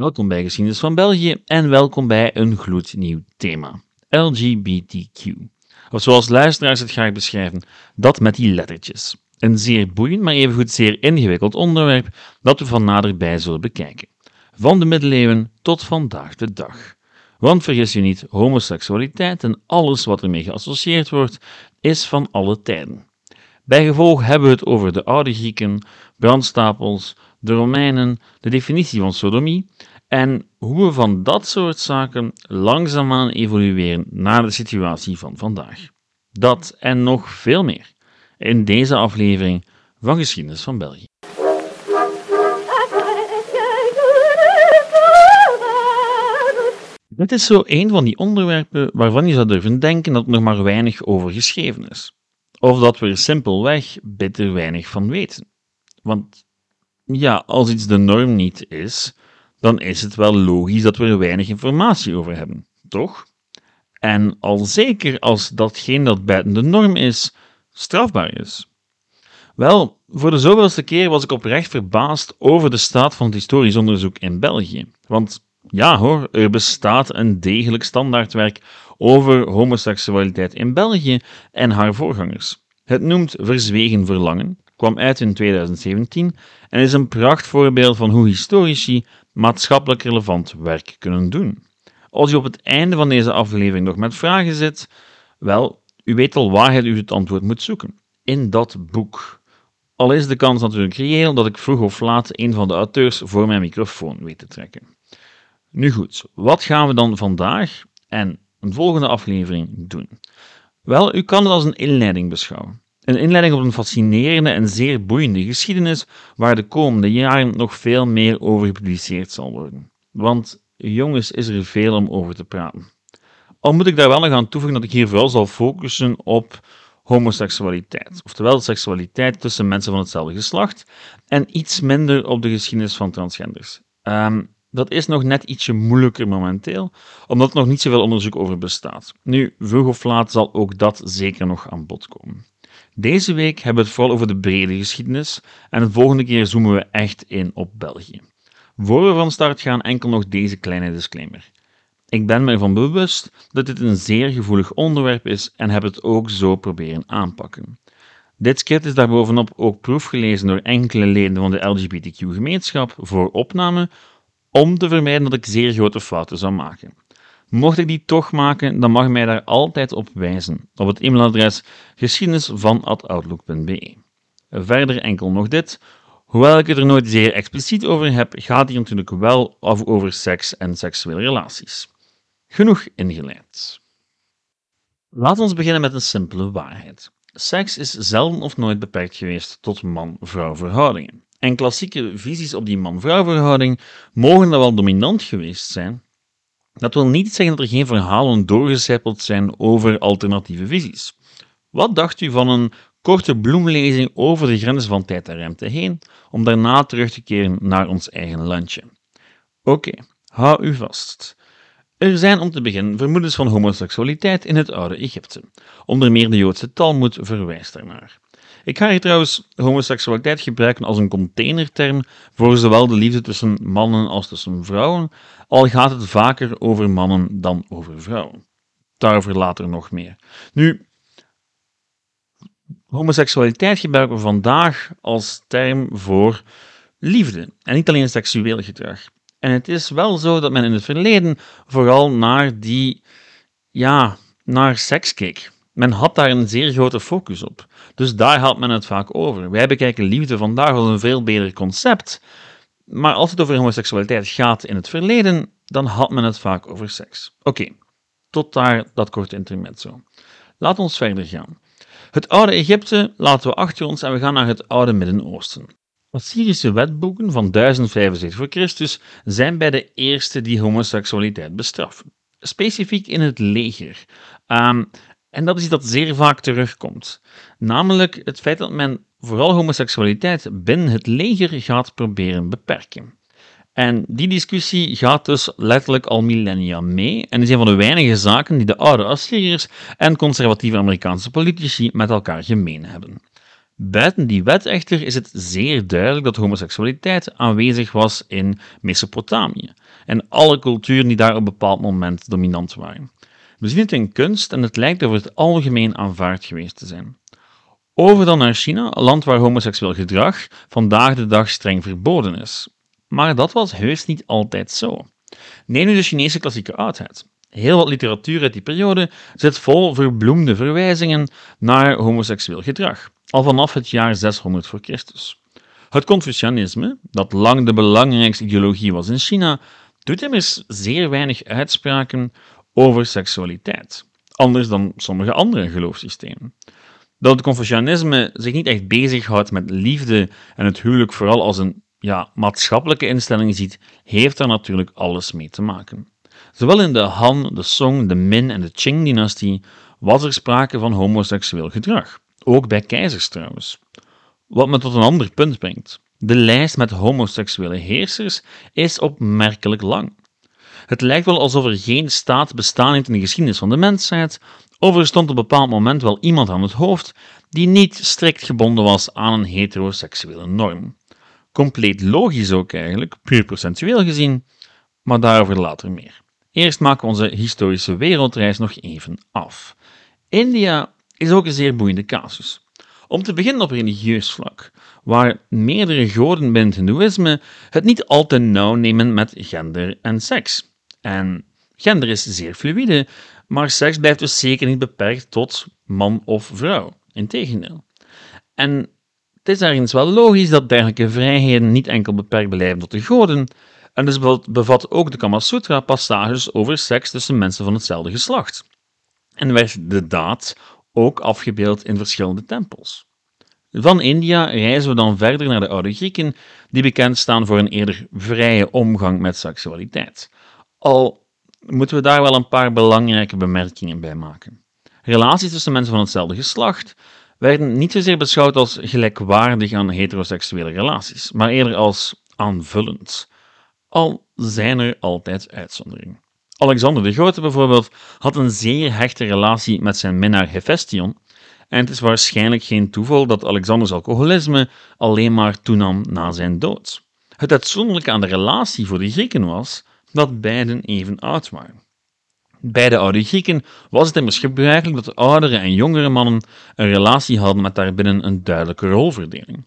Welkom bij Geschiedenis van België en welkom bij een gloednieuw thema: LGBTQ. Of zoals luisteraars het graag beschrijven, dat met die lettertjes. Een zeer boeiend, maar evengoed zeer ingewikkeld onderwerp dat we van naderbij zullen bekijken. Van de middeleeuwen tot vandaag de dag. Want vergis je niet, homoseksualiteit en alles wat ermee geassocieerd wordt, is van alle tijden. Bijgevolg hebben we het over de oude Grieken, brandstapels, de Romeinen, de definitie van sodomie en hoe we van dat soort zaken langzaamaan evolueren naar de situatie van vandaag. Dat en nog veel meer in deze aflevering van Geschiedenis van België. Dit is zo een van die onderwerpen waarvan je zou durven denken dat er nog maar weinig over geschreven is. Of dat we er simpelweg bitter weinig van weten. Want ja, als iets de norm niet is, dan is het wel logisch dat we er weinig informatie over hebben, toch? En al zeker als datgene dat buiten de norm is, strafbaar is. Wel, voor de zoveelste keer was ik oprecht verbaasd over de staat van het historisch onderzoek in België. Want ja hoor, er bestaat een degelijk standaardwerk over homoseksualiteit in België en haar voorgangers. Het noemt Verzwegen Verlangen, kwam uit in 2017 en is een prachtvoorbeeld van hoe historici maatschappelijk relevant werk kunnen doen. Als u op het einde van deze aflevering nog met vragen zit, wel, u weet al waar u het antwoord moet zoeken. In dat boek. Al is de kans natuurlijk reëel dat ik vroeg of laat een van de auteurs voor mijn microfoon weet te trekken. Nu goed, wat gaan we dan vandaag en een volgende aflevering doen? Wel, u kan het als een inleiding beschouwen. Een inleiding op een fascinerende en zeer boeiende geschiedenis waar de komende jaren nog veel meer over gepubliceerd zal worden. Want jongens, is er veel om over te praten. Al moet ik daar wel nog aan toevoegen dat ik hier vooral zal focussen op homoseksualiteit, oftewel seksualiteit tussen mensen van hetzelfde geslacht, en iets minder op de geschiedenis van transgenders. Um, dat is nog net ietsje moeilijker momenteel, omdat er nog niet zoveel onderzoek over bestaat. Nu, vroeg of laat zal ook dat zeker nog aan bod komen. Deze week hebben we het vooral over de brede geschiedenis en de volgende keer zoomen we echt in op België. Voor we van start gaan, enkel nog deze kleine disclaimer. Ik ben me ervan bewust dat dit een zeer gevoelig onderwerp is en heb het ook zo proberen aanpakken. Dit script is daarbovenop ook proefgelezen door enkele leden van de LGBTQ-gemeenschap voor opname om te vermijden dat ik zeer grote fouten zou maken. Mocht ik die toch maken, dan mag mij daar altijd op wijzen, op het e-mailadres geschiedenisvan.outlook.be. Verder enkel nog dit. Hoewel ik het er nooit zeer expliciet over heb, gaat hier natuurlijk wel over seks en seksuele relaties. Genoeg ingeleid. Laten we beginnen met een simpele waarheid. Seks is zelden of nooit beperkt geweest tot man-vrouw verhoudingen. En klassieke visies op die man-vrouw verhouding mogen dan wel dominant geweest zijn. Dat wil niet zeggen dat er geen verhalen doorgecijpeld zijn over alternatieve visies. Wat dacht u van een korte bloemlezing over de grenzen van tijd en ruimte heen, om daarna terug te keren naar ons eigen landje? Oké, hou u vast. Er zijn om te beginnen vermoedens van homoseksualiteit in het oude Egypte. Onder meer de Joodse Talmud verwijst daarnaar. Ik ga hier trouwens homoseksualiteit gebruiken als een containerterm voor zowel de liefde tussen mannen als tussen vrouwen, al gaat het vaker over mannen dan over vrouwen. Daarover later nog meer. Nu, homoseksualiteit gebruiken we vandaag als term voor liefde en niet alleen seksueel gedrag. En het is wel zo dat men in het verleden vooral naar die, ja, naar seks keek. Men had daar een zeer grote focus op. Dus daar had men het vaak over. Wij bekijken liefde vandaag als een veel beter concept. Maar als het over homoseksualiteit gaat in het verleden, dan had men het vaak over seks. Oké, tot daar dat korte intermezzo. Laten we verder gaan. Het oude Egypte laten we achter ons en we gaan naar het oude Midden-Oosten. Assyrische wetboeken van 1075 voor Christus zijn bij de eerste die homoseksualiteit bestraffen. Specifiek in het leger. Um, en dat is iets dat zeer vaak terugkomt. Namelijk het feit dat men vooral homoseksualiteit binnen het leger gaat proberen beperken. En die discussie gaat dus letterlijk al millennia mee en is een van de weinige zaken die de oude Assyriërs en conservatieve Amerikaanse politici met elkaar gemeen hebben. Buiten die wet echter is het zeer duidelijk dat homoseksualiteit aanwezig was in Mesopotamië en alle culturen die daar op een bepaald moment dominant waren. We zien het in kunst en het lijkt over het algemeen aanvaard geweest te zijn. Over dan naar China, land waar homoseksueel gedrag vandaag de dag streng verboden is. Maar dat was heus niet altijd zo. Neem nu de Chinese klassieke oudheid. Heel wat literatuur uit die periode zit vol verbloemde verwijzingen naar homoseksueel gedrag, al vanaf het jaar 600 voor Christus. Het Confucianisme, dat lang de belangrijkste ideologie was in China, doet immers zeer weinig uitspraken over seksualiteit, anders dan sommige andere geloofssystemen. Dat het Confucianisme zich niet echt bezighoudt met liefde en het huwelijk vooral als een ja, maatschappelijke instelling ziet, heeft daar natuurlijk alles mee te maken. Zowel in de Han, de Song, de Min en de Qing-dynastie was er sprake van homoseksueel gedrag, ook bij keizers trouwens. Wat me tot een ander punt brengt. De lijst met homoseksuele heersers is opmerkelijk lang. Het lijkt wel alsof er geen staat bestaan heeft in de geschiedenis van de mensheid, of er stond op een bepaald moment wel iemand aan het hoofd die niet strikt gebonden was aan een heteroseksuele norm. Compleet logisch ook eigenlijk, puur procentueel gezien, maar daarover later meer. Eerst maken we onze historische wereldreis nog even af. India is ook een zeer boeiende casus. Om te beginnen op religieus vlak, waar meerdere goden binnen het Hindoeïsme het niet al te nauw nemen met gender en seks. En gender is zeer fluïde, maar seks blijft dus zeker niet beperkt tot man of vrouw. Integendeel. En het is ergens wel logisch dat dergelijke vrijheden niet enkel beperkt blijven tot de goden, en dus bevat ook de Kama Sutra passages over seks tussen mensen van hetzelfde geslacht. En werd de daad ook afgebeeld in verschillende tempels. Van India reizen we dan verder naar de oude Grieken, die bekend staan voor een eerder vrije omgang met seksualiteit. Al moeten we daar wel een paar belangrijke bemerkingen bij maken. Relaties tussen mensen van hetzelfde geslacht werden niet zozeer beschouwd als gelijkwaardig aan heteroseksuele relaties, maar eerder als aanvullend al zijn er altijd uitzonderingen. Alexander de Grote bijvoorbeeld had een zeer hechte relatie met zijn minnaar Hephaestion, en het is waarschijnlijk geen toeval dat Alexanders alcoholisme alleen maar toenam na zijn dood. Het uitzonderlijke aan de relatie voor de Grieken was dat beiden even oud waren. Bij de oude Grieken was het immers gebruikelijk dat oudere en jongere mannen een relatie hadden met daarbinnen een duidelijke rolverdeling.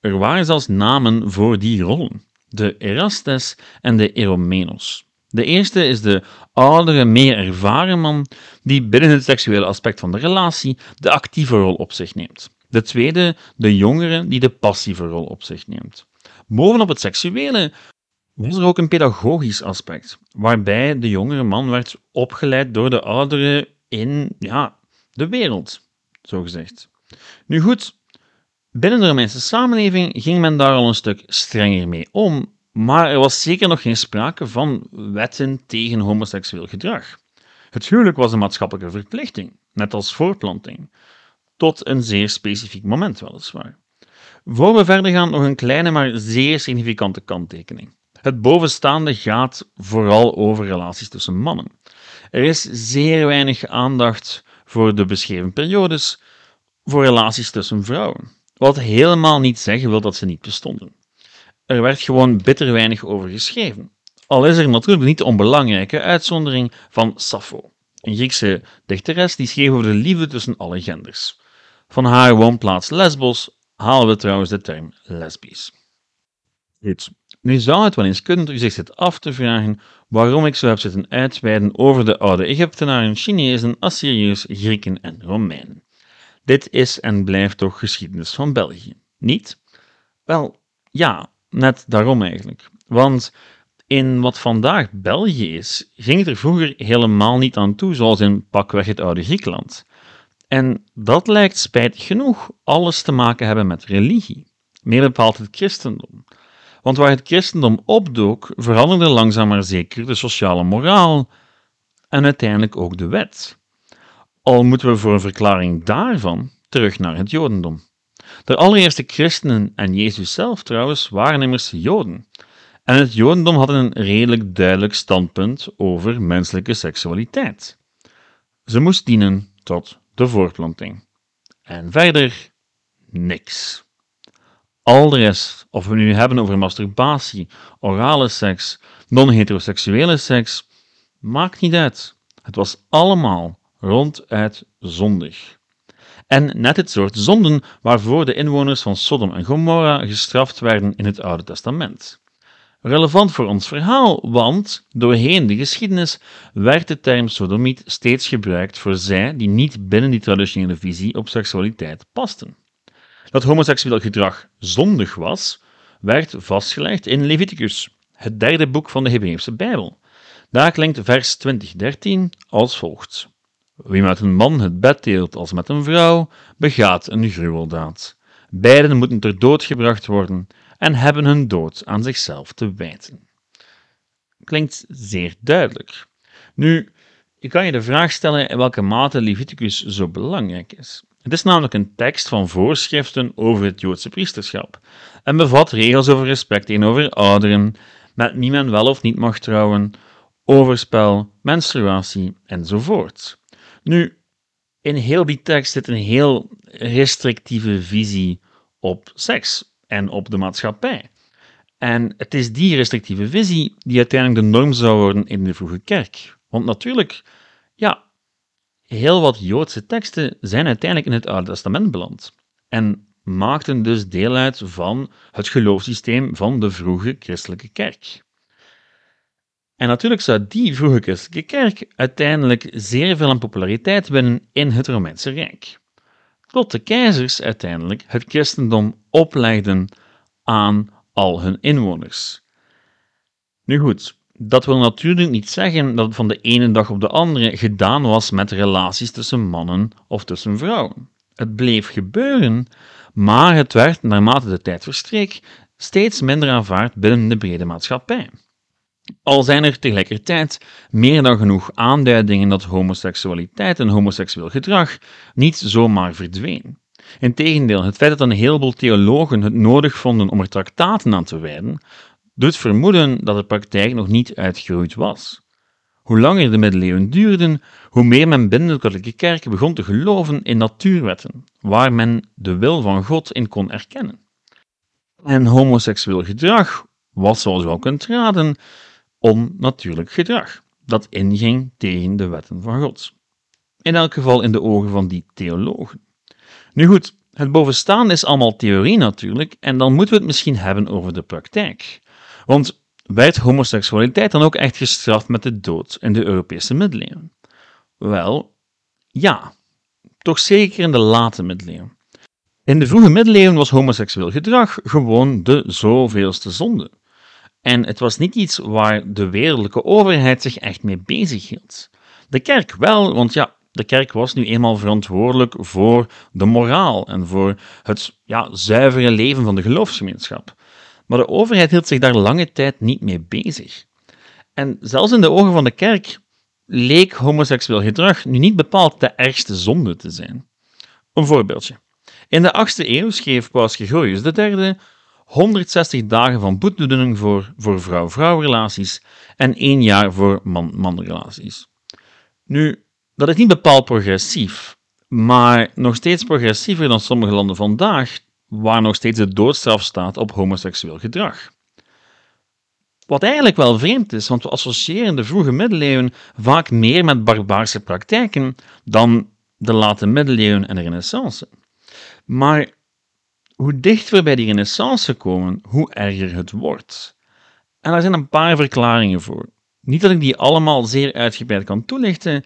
Er waren zelfs namen voor die rollen de Erastes en de Eromenos. De eerste is de oudere, meer ervaren man die binnen het seksuele aspect van de relatie de actieve rol op zich neemt. De tweede, de jongere, die de passieve rol op zich neemt. Bovenop het seksuele was er ook een pedagogisch aspect, waarbij de jongere man werd opgeleid door de oudere in ja, de wereld, zo gezegd. Nu goed, Binnen de Romeinse samenleving ging men daar al een stuk strenger mee om, maar er was zeker nog geen sprake van wetten tegen homoseksueel gedrag. Het huwelijk was een maatschappelijke verplichting, net als voortplanting, tot een zeer specifiek moment weliswaar. Voor we verder gaan, nog een kleine maar zeer significante kanttekening. Het bovenstaande gaat vooral over relaties tussen mannen. Er is zeer weinig aandacht voor de beschreven periodes voor relaties tussen vrouwen. Wat helemaal niet zeggen wil dat ze niet bestonden. Er werd gewoon bitter weinig over geschreven. Al is er natuurlijk niet onbelangrijke uitzondering van Sappho, een Griekse dichteres die schreef over de liefde tussen alle genders. Van haar woonplaats Lesbos halen we trouwens de term lesbisch. Nu zou het wel eens kunnen u zich zit af te vragen waarom ik zo heb zitten uitweiden over de oude Egyptenaren, Chinezen, Assyriërs, Grieken en Romeinen. Dit is en blijft toch geschiedenis van België, niet? Wel, ja, net daarom eigenlijk. Want in wat vandaag België is, ging het er vroeger helemaal niet aan toe, zoals in pakweg het oude Griekenland. En dat lijkt spijtig genoeg alles te maken hebben met religie, meer bepaald het christendom. Want waar het christendom opdook, veranderde langzaam maar zeker de sociale moraal en uiteindelijk ook de wet. Al moeten we voor een verklaring daarvan terug naar het Jodendom. De allereerste christenen en Jezus zelf trouwens waren immers Joden. En het Jodendom had een redelijk duidelijk standpunt over menselijke seksualiteit. Ze moest dienen tot de voortplanting. En verder niks. Al de rest, of we nu hebben over masturbatie, orale seks, non-heteroseksuele seks, maakt niet uit. Het was allemaal ronduit zondig. En net het soort zonden waarvoor de inwoners van Sodom en Gomorra gestraft werden in het Oude Testament. Relevant voor ons verhaal, want doorheen de geschiedenis werd de term sodomiet steeds gebruikt voor zij die niet binnen die traditionele visie op seksualiteit pasten. Dat homoseksueel gedrag zondig was, werd vastgelegd in Leviticus, het derde boek van de Hebreeuwse Bijbel. Daar klinkt vers 2013 als volgt. Wie met een man het bed deelt als met een vrouw, begaat een gruweldaad. Beiden moeten ter dood gebracht worden en hebben hun dood aan zichzelf te wijten. Klinkt zeer duidelijk. Nu, je kan je de vraag stellen in welke mate Leviticus zo belangrijk is. Het is namelijk een tekst van voorschriften over het Joodse priesterschap en bevat regels over respect tegenover ouderen, met wie men wel of niet mag trouwen, overspel, menstruatie enzovoort. Nu, in heel die tekst zit een heel restrictieve visie op seks en op de maatschappij. En het is die restrictieve visie die uiteindelijk de norm zou worden in de vroege kerk. Want natuurlijk, ja, heel wat Joodse teksten zijn uiteindelijk in het Oude Testament beland. En maakten dus deel uit van het geloofssysteem van de vroege christelijke kerk. En natuurlijk zou die vroege christelijke kerk uiteindelijk zeer veel aan populariteit winnen in het Romeinse Rijk. Tot de keizers uiteindelijk het christendom oplegden aan al hun inwoners. Nu goed, dat wil natuurlijk niet zeggen dat het van de ene dag op de andere gedaan was met relaties tussen mannen of tussen vrouwen. Het bleef gebeuren, maar het werd, naarmate de tijd verstreek, steeds minder aanvaard binnen de brede maatschappij. Al zijn er tegelijkertijd meer dan genoeg aanduidingen dat homoseksualiteit en homoseksueel gedrag niet zomaar verdween. Integendeel, het feit dat een heleboel theologen het nodig vonden om er traktaten aan te wijden, doet vermoeden dat de praktijk nog niet uitgeroeid was. Hoe langer de middeleeuwen duurden, hoe meer men binnen de katholieke kerk begon te geloven in natuurwetten, waar men de wil van God in kon erkennen. En homoseksueel gedrag was, zoals u al kunt raden, onnatuurlijk gedrag, dat inging tegen de wetten van God. In elk geval in de ogen van die theologen. Nu goed, het bovenstaande is allemaal theorie natuurlijk, en dan moeten we het misschien hebben over de praktijk. Want werd homoseksualiteit dan ook echt gestraft met de dood in de Europese middeleeuwen? Wel, ja. Toch zeker in de late middeleeuwen. In de vroege middeleeuwen was homoseksueel gedrag gewoon de zoveelste zonde. En het was niet iets waar de wereldlijke overheid zich echt mee bezig hield. De kerk wel, want ja, de kerk was nu eenmaal verantwoordelijk voor de moraal en voor het ja, zuivere leven van de geloofsgemeenschap. Maar de overheid hield zich daar lange tijd niet mee bezig. En zelfs in de ogen van de kerk leek homoseksueel gedrag nu niet bepaald de ergste zonde te zijn. Een voorbeeldje. In de 8e eeuw schreef Paus Gregorius III 160 dagen van boetedoening voor, voor vrouw-vrouw relaties en één jaar voor man-man relaties. Nu, dat is niet bepaald progressief, maar nog steeds progressiever dan sommige landen vandaag, waar nog steeds de doodstraf staat op homoseksueel gedrag. Wat eigenlijk wel vreemd is, want we associëren de vroege middeleeuwen vaak meer met barbaarse praktijken dan de late middeleeuwen en de renaissance. Maar hoe dichter we bij die renaissance komen, hoe erger het wordt. En daar zijn een paar verklaringen voor. Niet dat ik die allemaal zeer uitgebreid kan toelichten,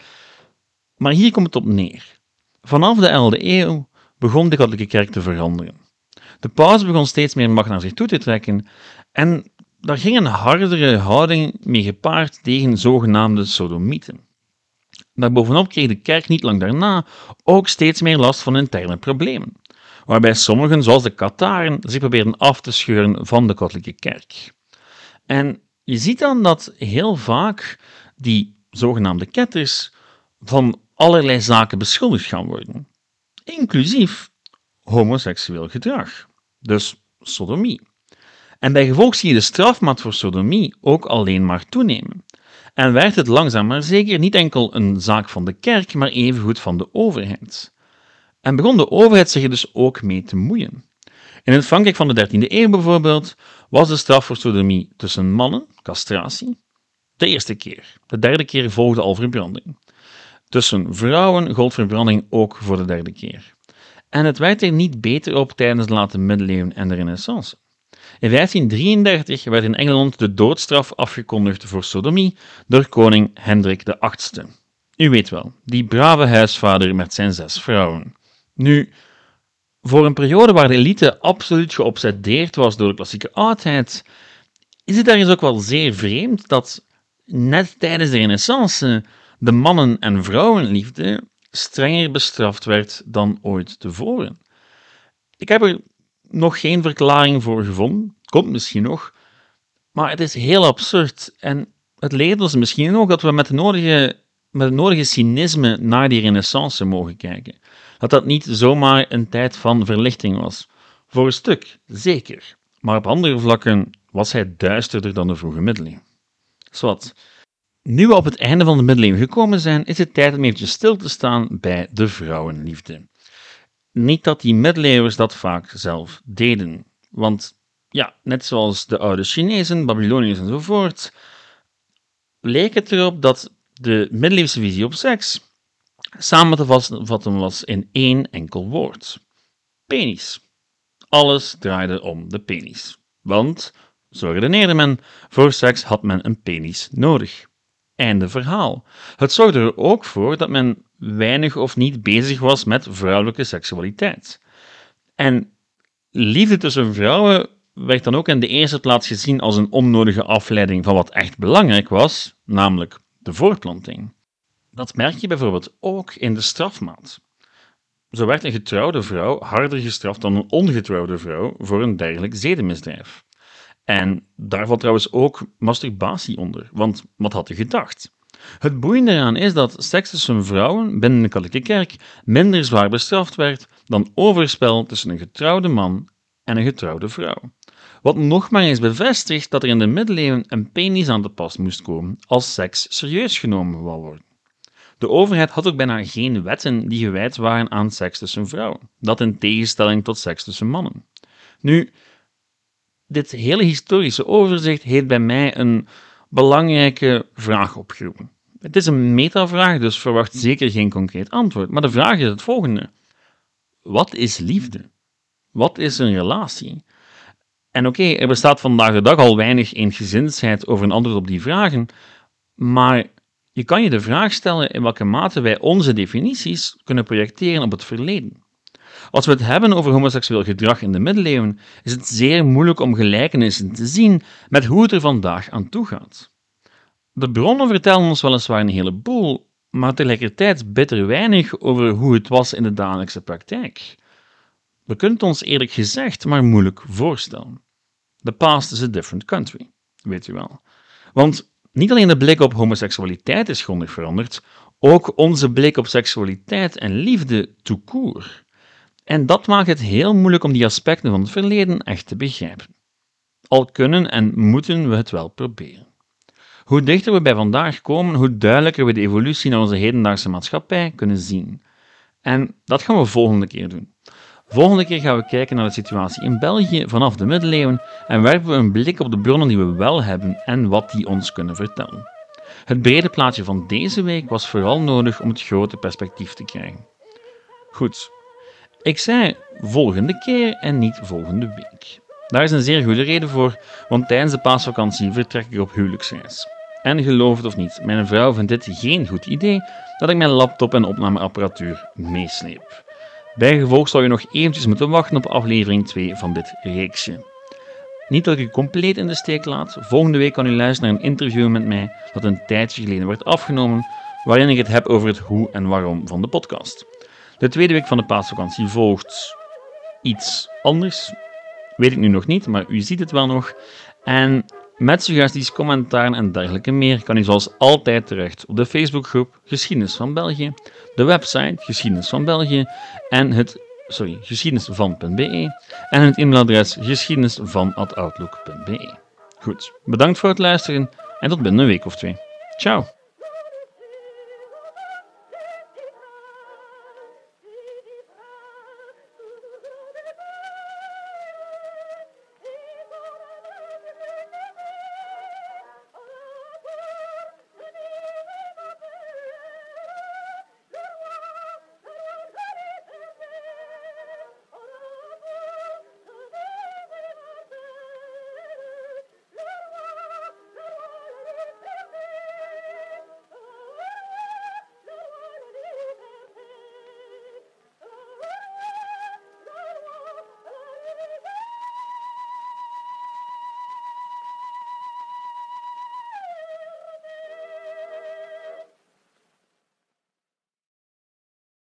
maar hier komt het op neer. Vanaf de 11e eeuw begon de katholieke kerk te veranderen. De paus begon steeds meer macht naar zich toe te trekken en daar ging een hardere houding mee gepaard tegen zogenaamde sodomieten. Daarbovenop kreeg de kerk niet lang daarna ook steeds meer last van interne problemen waarbij sommigen, zoals de Kataren, zich proberen af te scheuren van de katholieke kerk. En je ziet dan dat heel vaak die zogenaamde ketters van allerlei zaken beschuldigd gaan worden, inclusief homoseksueel gedrag, dus sodomie. En bij gevolg zie je de strafmaat voor sodomie ook alleen maar toenemen. En werd het langzaam maar zeker niet enkel een zaak van de kerk, maar evengoed van de overheid. En begon de overheid zich er dus ook mee te moeien. In het Frankrijk van de 13e eeuw bijvoorbeeld was de straf voor sodomie tussen mannen, castratie, de eerste keer. De derde keer volgde al verbranding. Tussen vrouwen gold verbranding ook voor de derde keer. En het werd er niet beter op tijdens de late middeleeuwen en de renaissance. In 1533 werd in Engeland de doodstraf afgekondigd voor sodomie door koning Hendrik VIII. U weet wel, die brave huisvader met zijn zes vrouwen. Nu, voor een periode waar de elite absoluut geobsedeerd was door de klassieke oudheid, is het ergens ook wel zeer vreemd dat net tijdens de Renaissance de mannen- en vrouwenliefde strenger bestraft werd dan ooit tevoren. Ik heb er nog geen verklaring voor gevonden, komt misschien nog, maar het is heel absurd en het leert ons misschien ook dat we met, de nodige, met het nodige cynisme naar die renaissance mogen kijken. Dat dat niet zomaar een tijd van verlichting was. Voor een stuk, zeker, maar op andere vlakken was hij duisterder dan de vroege middeleeuwen. Zwat. Nu we op het einde van de middeleeuwen gekomen zijn, is het tijd om eventjes stil te staan bij de vrouwenliefde. Niet dat die middeleeuwers dat vaak zelf deden, want ja, net zoals de oude Chinezen, Babyloniërs enzovoort, leek het erop dat de middeleeuwse visie op seks samen te vatten was in één enkel woord: penis. Alles draaide om de penis. Want, zo redeneerde men, voor seks had men een penis nodig. Einde verhaal. Het zorgde er ook voor dat men weinig of niet bezig was met vrouwelijke seksualiteit. En liefde tussen vrouwen werd dan ook in de eerste plaats gezien als een onnodige afleiding van wat echt belangrijk was, namelijk de voortplanting. Dat merk je bijvoorbeeld ook in de strafmaat. Zo werd een getrouwde vrouw harder gestraft dan een ongetrouwde vrouw voor een dergelijk zedenmisdrijf. En daar valt trouwens ook masturbatie onder, want wat had je gedacht? Het boeiende eraan is dat seks tussen vrouwen binnen de katholieke kerk minder zwaar bestraft werd dan overspel tussen een getrouwde man en een getrouwde vrouw. Wat nog maar eens bevestigt dat er in de middeleeuwen een penis aan de pas moest komen als seks serieus genomen wou worden. De overheid had ook bijna geen wetten die gewijd waren aan seks tussen vrouwen, dat in tegenstelling tot seks tussen mannen. Nu, dit hele historische overzicht heeft bij mij een belangrijke vraag opgeroepen. Het is een metavraag, dus verwacht zeker geen concreet antwoord. Maar de vraag is het volgende: wat is liefde? Wat is een relatie? En oké, er bestaat vandaag de dag al weinig eensgezinsheid over een antwoord op die vragen, maar je kan je de vraag stellen in welke mate wij onze definities kunnen projecteren op het verleden. Als we het hebben over homoseksueel gedrag in de middeleeuwen, is het zeer moeilijk om gelijkenissen te zien met hoe het er vandaag aan toe gaat. De bronnen vertellen ons weliswaar een heleboel, maar tegelijkertijd bitter weinig over hoe het was in de dagelijkse praktijk. We kunnen het ons eerlijk gezegd maar moeilijk voorstellen. The past is a different country, weet u wel. Want niet alleen de blik op homoseksualiteit is grondig veranderd, ook onze blik op seksualiteit en liefde court. En dat maakt het heel moeilijk om die aspecten van het verleden echt te begrijpen. Al kunnen en moeten we het wel proberen. Hoe dichter we bij vandaag komen, hoe duidelijker we de evolutie naar onze hedendaagse maatschappij kunnen zien. En dat gaan we volgende keer doen. Volgende keer gaan we kijken naar de situatie in België vanaf de middeleeuwen en werpen we een blik op de bronnen die we wel hebben en wat die ons kunnen vertellen. Het brede plaatje van deze week was vooral nodig om het grote perspectief te krijgen. Goed, ik zei volgende keer en niet volgende week. Daar is een zeer goede reden voor, want tijdens de paasvakantie vertrek ik op huwelijksreis. En geloof het of niet, mijn vrouw vindt dit geen goed idee dat ik mijn laptop en opnameapparatuur meesleep. Bijgevolg zou je nog eventjes moeten wachten op aflevering 2 van dit reeksje. Niet dat ik u compleet in de steek laat, volgende week kan u luisteren naar een interview met mij dat een tijdje geleden werd afgenomen, waarin ik het heb over het hoe en waarom van de podcast. De tweede week van de paasvakantie volgt iets anders. Weet ik nu nog niet, maar u ziet het wel nog. En met suggesties, commentaren en dergelijke meer kan u zoals altijd terecht op de Facebookgroep Geschiedenis van België, de website Geschiedenis van België en het sorry, geschiedenisvan.be en het e-mailadres geschiedenisvan.outlook.be. Goed, bedankt voor het luisteren en tot binnen een week of twee. Ciao!